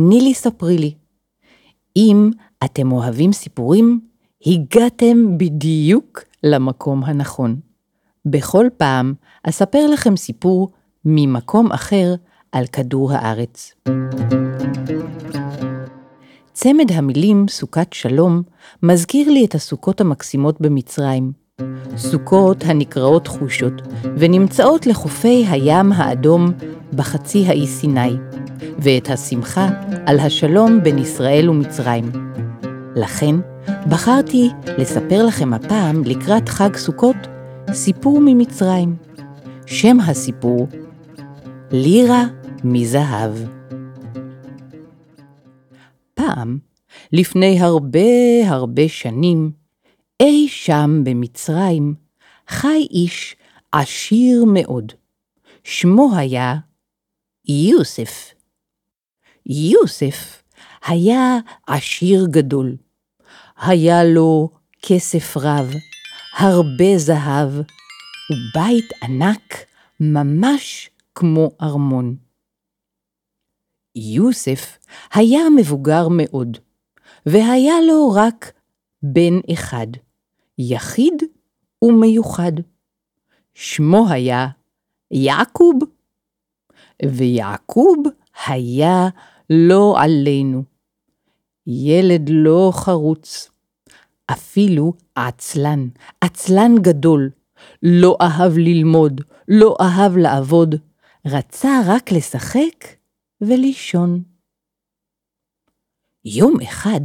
נילי ספרי לי. אם אתם אוהבים סיפורים, הגעתם בדיוק למקום הנכון. בכל פעם אספר לכם סיפור ממקום אחר על כדור הארץ. צמד המילים סוכת שלום מזכיר לי את הסוכות המקסימות במצרים. סוכות הנקראות חושות ונמצאות לחופי הים האדום בחצי האי סיני, ואת השמחה על השלום בין ישראל ומצרים. לכן בחרתי לספר לכם הפעם לקראת חג סוכות סיפור ממצרים. שם הסיפור לירה מזהב. פעם, לפני הרבה הרבה שנים, אי שם במצרים, חי איש עשיר מאוד. שמו היה יוסף. יוסף היה עשיר גדול. היה לו כסף רב, הרבה זהב, ובית ענק ממש כמו ארמון. יוסף היה מבוגר מאוד, והיה לו רק בן אחד, יחיד ומיוחד. שמו היה יעקוב, ויעקוב היה לא עלינו. ילד לא חרוץ, אפילו עצלן, עצלן גדול, לא אהב ללמוד, לא אהב לעבוד, רצה רק לשחק ולישון. יום אחד,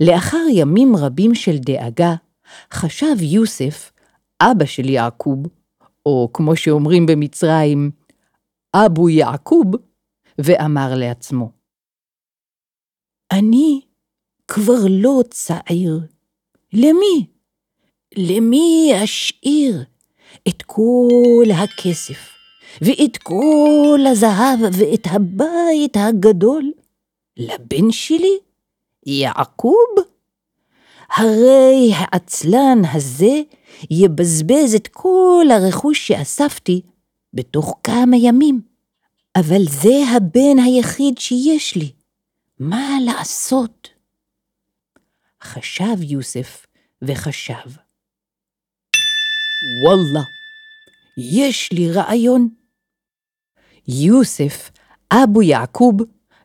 לאחר ימים רבים של דאגה, חשב יוסף, אבא של יעקוב, או כמו שאומרים במצרים, אבו יעקוב, ואמר לעצמו, אני כבר לא צעיר. למי? למי אשאיר את כל הכסף, ואת כל הזהב, ואת הבית הגדול? לבן שלי? יעקוב? הרי העצלן הזה יבזבז את כל הרכוש שאספתי בתוך כמה ימים. אבל זה הבן היחיד שיש לי, מה לעשות? חשב יוסף וחשב. וואלה, יש לי רעיון. יוסף, אבו יעקוב,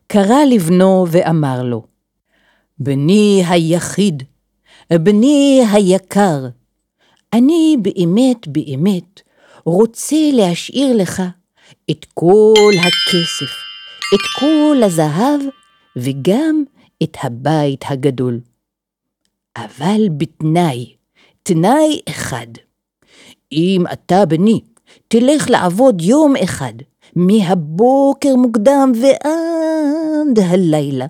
קרא לבנו ואמר לו, בני היחיד, בני היקר, אני באמת באמת רוצה להשאיר לך את כל הכסף, את כל הזהב וגם את הבית הגדול. אבל בתנאי, תנאי אחד, אם אתה בני תלך לעבוד יום אחד, מהבוקר מוקדם ועד הלילה,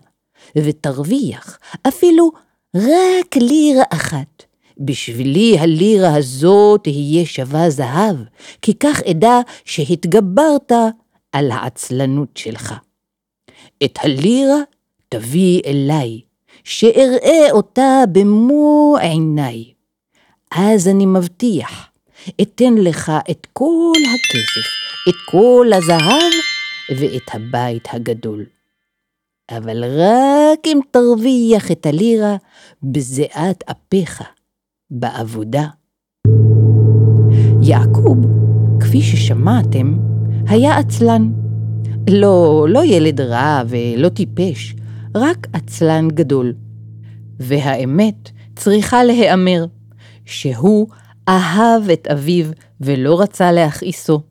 ותרוויח אפילו רק לירה אחת. בשבילי הלירה הזאת תהיה שווה זהב, כי כך אדע שהתגברת על העצלנות שלך. את הלירה תביא אליי, שאראה אותה במו עיניי. אז אני מבטיח, אתן לך את כל הכסף, את כל הזהב ואת הבית הגדול. אבל רק אם תרוויח את הלירה בזיעת אפיך, בעבודה. יעקוב, כפי ששמעתם, היה עצלן. לא, לא ילד רע ולא טיפש, רק עצלן גדול. והאמת צריכה להיאמר, שהוא אהב את אביו ולא רצה להכעיסו.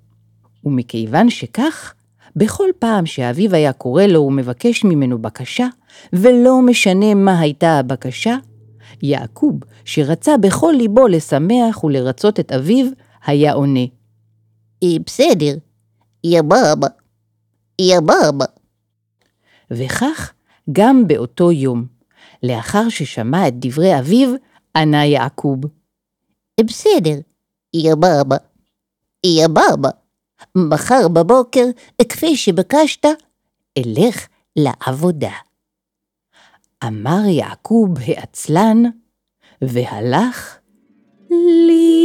ומכיוון שכך, בכל פעם שאביו היה קורא לו ומבקש ממנו בקשה, ולא משנה מה הייתה הבקשה, יעקוב, שרצה בכל ליבו לשמח ולרצות את אביו, היה עונה. בסדר, יא בבא, יא בבא. וכך גם באותו יום. לאחר ששמע את דברי אביו, ענה יעקוב. בסדר, יא בבא, יא בבא, מחר בבוקר, כפי שבקשת, אלך לעבודה. אמר יעקוב העצלן, והלך לישון.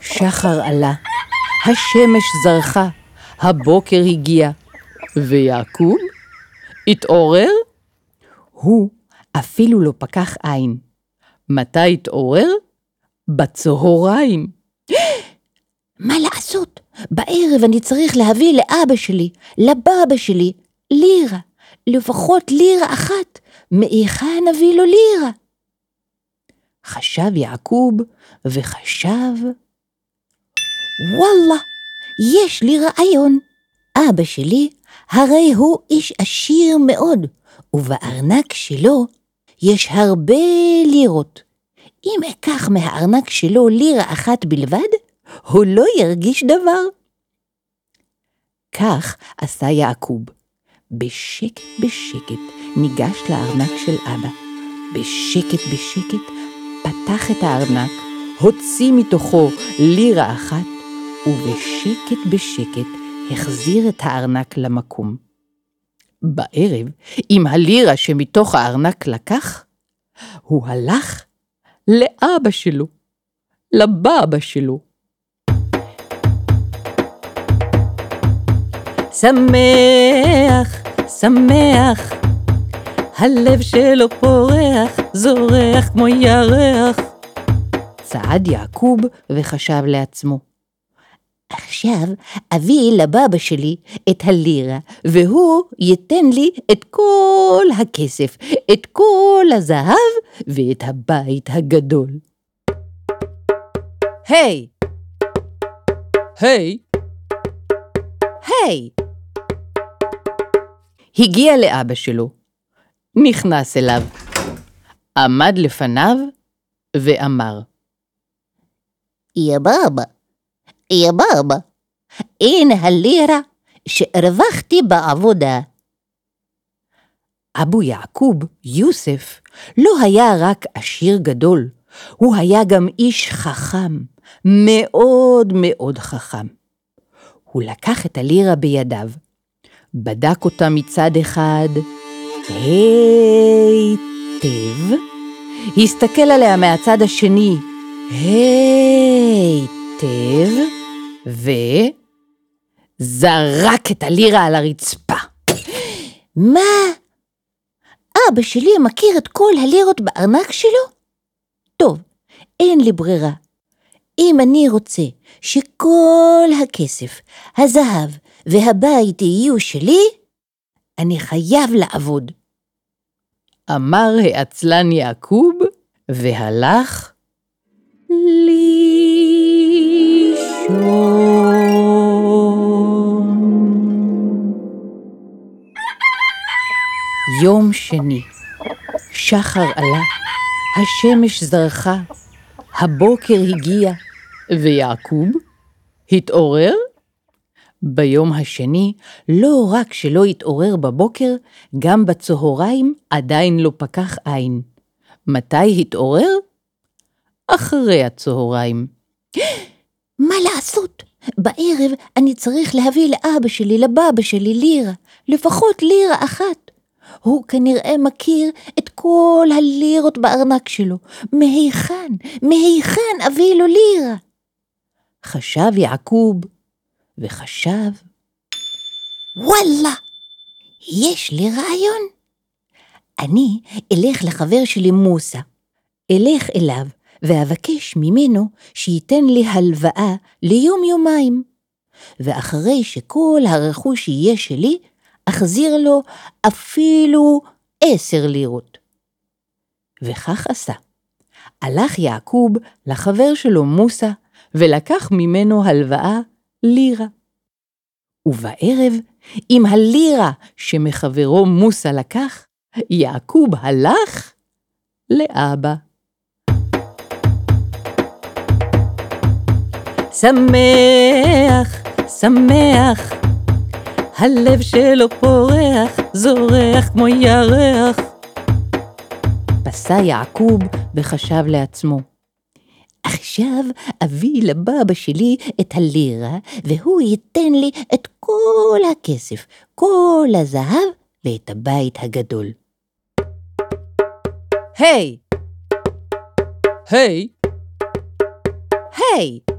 שחר עלה, השמש זרחה, הבוקר הגיע, ויעקוב התעורר? הוא אפילו לא פקח עין. מתי התעורר? בצהריים. מה לעשות? בערב אני צריך להביא לאבא שלי, לבבא שלי, לירה. לפחות לירה אחת. מהיכן נביא לו לירה? חשב יעקוב וחשב, וואלה, יש לי רעיון. אבא שלי הרי הוא איש עשיר מאוד, ובארנק שלו יש הרבה לירות. אם אקח מהארנק שלו לירה אחת בלבד, הוא לא ירגיש דבר. כך עשה יעקוב. בשקט בשקט ניגש לארנק של אבא. בשקט בשקט פתח את הארנק, הוציא מתוכו לירה אחת, ובשקט בשקט החזיר את הארנק למקום. בערב, עם הלירה שמתוך הארנק לקח, הוא הלך לאבא שלו, לבבא שלו. שמח, שמח, הלב שלו פורח, זורח כמו ירח. צעד יעקוב וחשב לעצמו. עכשיו אביא לבבא שלי את הלירה, והוא ייתן לי את כל הכסף, את כל הזהב ואת הבית הגדול. היי! היי! היי! הגיע לאבא שלו, נכנס אליו, עמד לפניו ואמר, יא בבא, יא בבא, הנה הלירה שהרווחתי בעבודה. אבו יעקוב, יוסף, לא היה רק עשיר גדול, הוא היה גם איש חכם, מאוד מאוד חכם. הוא לקח את הלירה בידיו, בדק אותה מצד אחד היטב, הסתכל עליה מהצד השני היטב, וזרק את הלירה על הרצפה. מה? אבא שלי מכיר את כל הלירות בארנק שלו? טוב, אין לי ברירה. אם אני רוצה שכל הכסף, הזהב והבית יהיו שלי, אני חייב לעבוד. אמר העצלן יעקוב, והלך לישון. יום שני, שחר עלה, השמש זרחה, הבוקר הגיע, ויעקוב התעורר? ביום השני, לא רק שלא התעורר בבוקר, גם בצהריים עדיין לא פקח עין. מתי התעורר? אחרי הצהריים. מה לעשות? בערב אני צריך להביא לאבא שלי, לבבא שלי, לירה, לפחות לירה אחת. הוא כנראה מכיר את כל הלירות בארנק שלו. מהיכן, מהיכן אביא לו לירה? חשב יעקוב וחשב, וואלה, יש לי רעיון. אני אלך לחבר שלי מוסא, אלך אליו ואבקש ממנו שייתן לי הלוואה ליום-יומיים, ואחרי שכל הרכוש יהיה שלי, אחזיר לו אפילו עשר לירות. וכך עשה. הלך יעקוב לחבר שלו מוסא, ולקח ממנו הלוואה לירה. ובערב, עם הלירה שמחברו מוסא לקח, יעקוב הלך לאבא. שמח, שמח, הלב שלו פורח, זורח כמו ירח. פסע יעקוב וחשב לעצמו, עכשיו אביא לבבא שלי את הלירה, והוא ייתן לי את כל הכסף, כל הזהב ואת הבית הגדול. היי! היי, היי!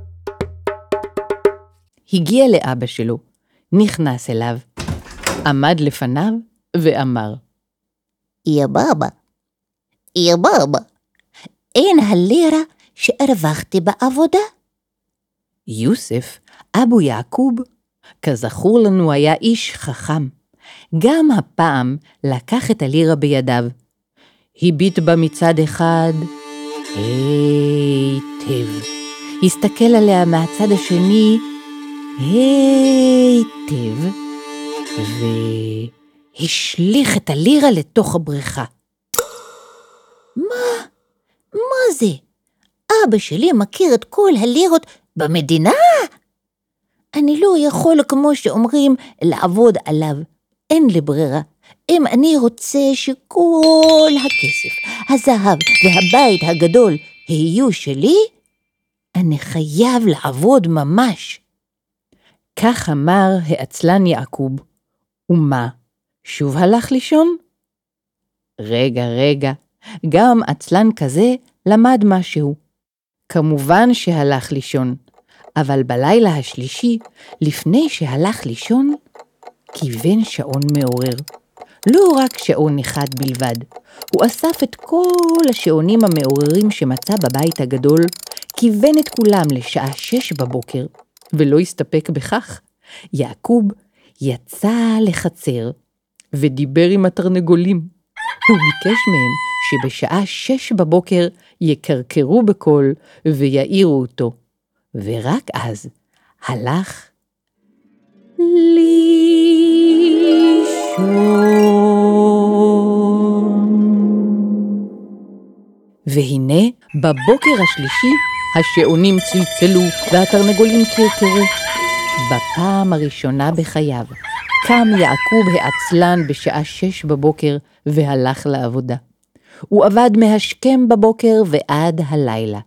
הגיע לאבא שלו, נכנס אליו, עמד לפניו ואמר, יא בבא, יא בבא, אין הלירה שהרווחתי בעבודה. יוסף, אבו יעקוב, כזכור לנו היה איש חכם. גם הפעם לקח את הלירה בידיו. הביט בה מצד אחד היטב. הסתכל עליה מהצד השני היטב, והשליך את הלירה לתוך הבריכה. מה זה? אבא שלי מכיר את כל הלירות במדינה? אני לא יכול, כמו שאומרים, לעבוד עליו. אין לי ברירה. אם אני רוצה שכל הכסף, הזהב והבית הגדול יהיו שלי, אני חייב לעבוד ממש. כך אמר העצלן יעקוב. ומה, שוב הלך לישון? רגע, רגע, גם עצלן כזה למד משהו. כמובן שהלך לישון, אבל בלילה השלישי, לפני שהלך לישון, כיוון שעון מעורר. לא רק שעון אחד בלבד, הוא אסף את כל השעונים המעוררים שמצא בבית הגדול, כיוון את כולם לשעה שש בבוקר, ולא הסתפק בכך. יעקוב יצא לחצר ודיבר עם התרנגולים. הוא ביקש מהם שבשעה שש בבוקר יקרקרו בקול ויעירו אותו, ורק אז הלך לישון. והנה, בבוקר השלישי השעונים צלצלו והתרנגולים קרקרו. בפעם הראשונה בחייו קם יעקוב העצלן בשעה שש בבוקר והלך לעבודה. הוא עבד מהשכם בבוקר ועד הלילה.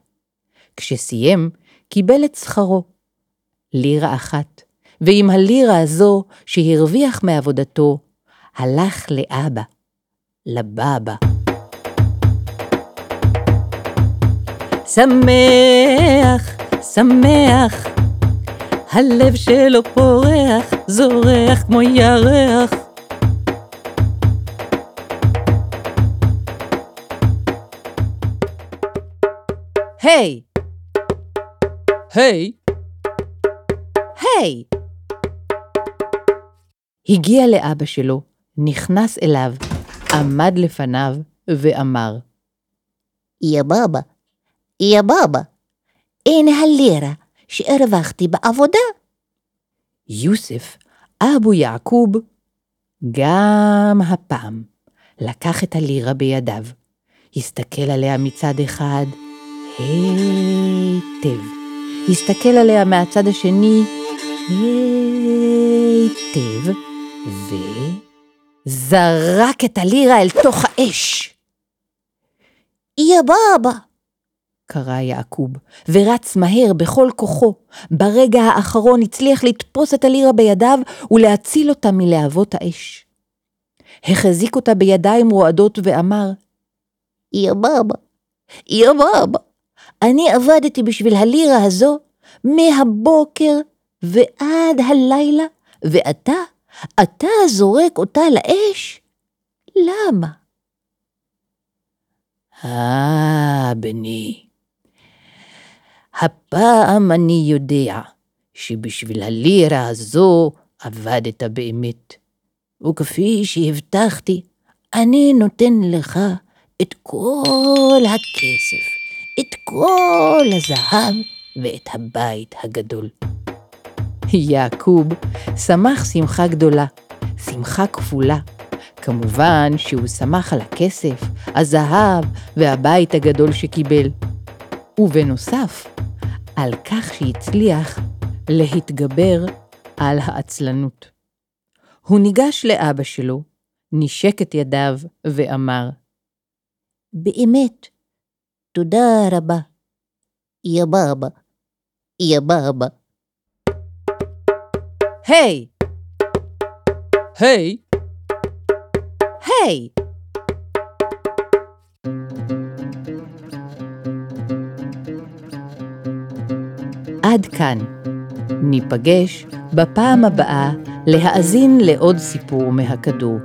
כשסיים, קיבל את שכרו, לירה אחת, ועם הלירה הזו שהרוויח מעבודתו, הלך לאבא, לבבא. שמח, שמח, הלב שלו פורח, זורח כמו ירח. היי! היי, היי! הגיע לאבא שלו, נכנס אליו, עמד לפניו ואמר, יא בבא, יא בבא, אין הלירה שהרווחתי בעבודה. יוסף, אבו יעקוב, גם הפעם לקח את הלירה בידיו, הסתכל עליה מצד אחד היטב, הסתכל עליה מהצד השני היטב, וזרק את הלירה אל תוך האש. יא בבא, קרא יעקוב, ורץ מהר בכל כוחו. ברגע האחרון הצליח לתפוס את הלירה בידיו ולהציל אותה מלהבות האש. החזיק אותה בידיים רועדות ואמר, יא בבא, יא בבא, אני עבדתי בשביל הלירה הזו מהבוקר ועד הלילה, ואתה, אתה זורק אותה לאש? למה? אה, בני, הפעם אני יודע שבשביל הלירה הזו עבדת באמת, וכפי שהבטחתי, אני נותן לך את כל הכסף, את כל הזהב ואת הבית הגדול. יעקוב שמח שמחה גדולה, שמחה כפולה. כמובן שהוא שמח על הכסף, הזהב והבית הגדול שקיבל. ובנוסף, על כך שהצליח להתגבר על העצלנות. הוא ניגש לאבא שלו, נשק את ידיו ואמר, באמת, תודה רבה. יא בבא, יא בבא. היי! היי! היי! עד כאן. ניפגש בפעם הבאה להאזין לעוד סיפור מהכדור.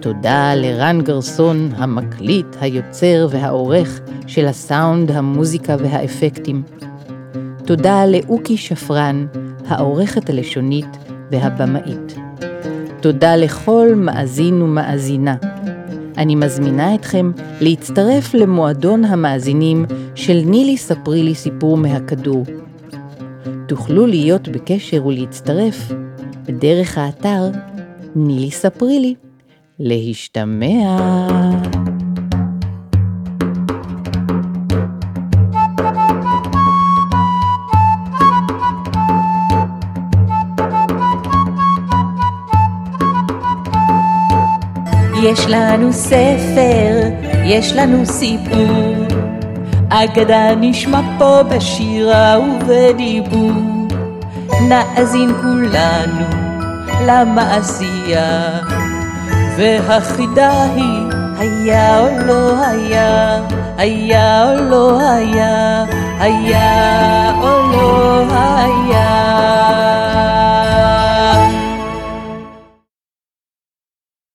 תודה לרן גרסון, המקליט, היוצר והעורך של הסאונד, המוזיקה והאפקטים. תודה לאוקי שפרן, העורכת הלשונית והבמאית. תודה לכל מאזין ומאזינה. אני מזמינה אתכם להצטרף למועדון המאזינים של נילי ספרי לי סיפור מהכדור. תוכלו להיות בקשר ולהצטרף בדרך האתר נילי ספרי לי. להשתמע. יש לנו ספר, יש לנו סיפור, אגדה נשמע פה בשירה ובדיבור. נאזין כולנו למעשייה, והחידה היא היה או לא היה, היה או לא היה, היה או לא היה.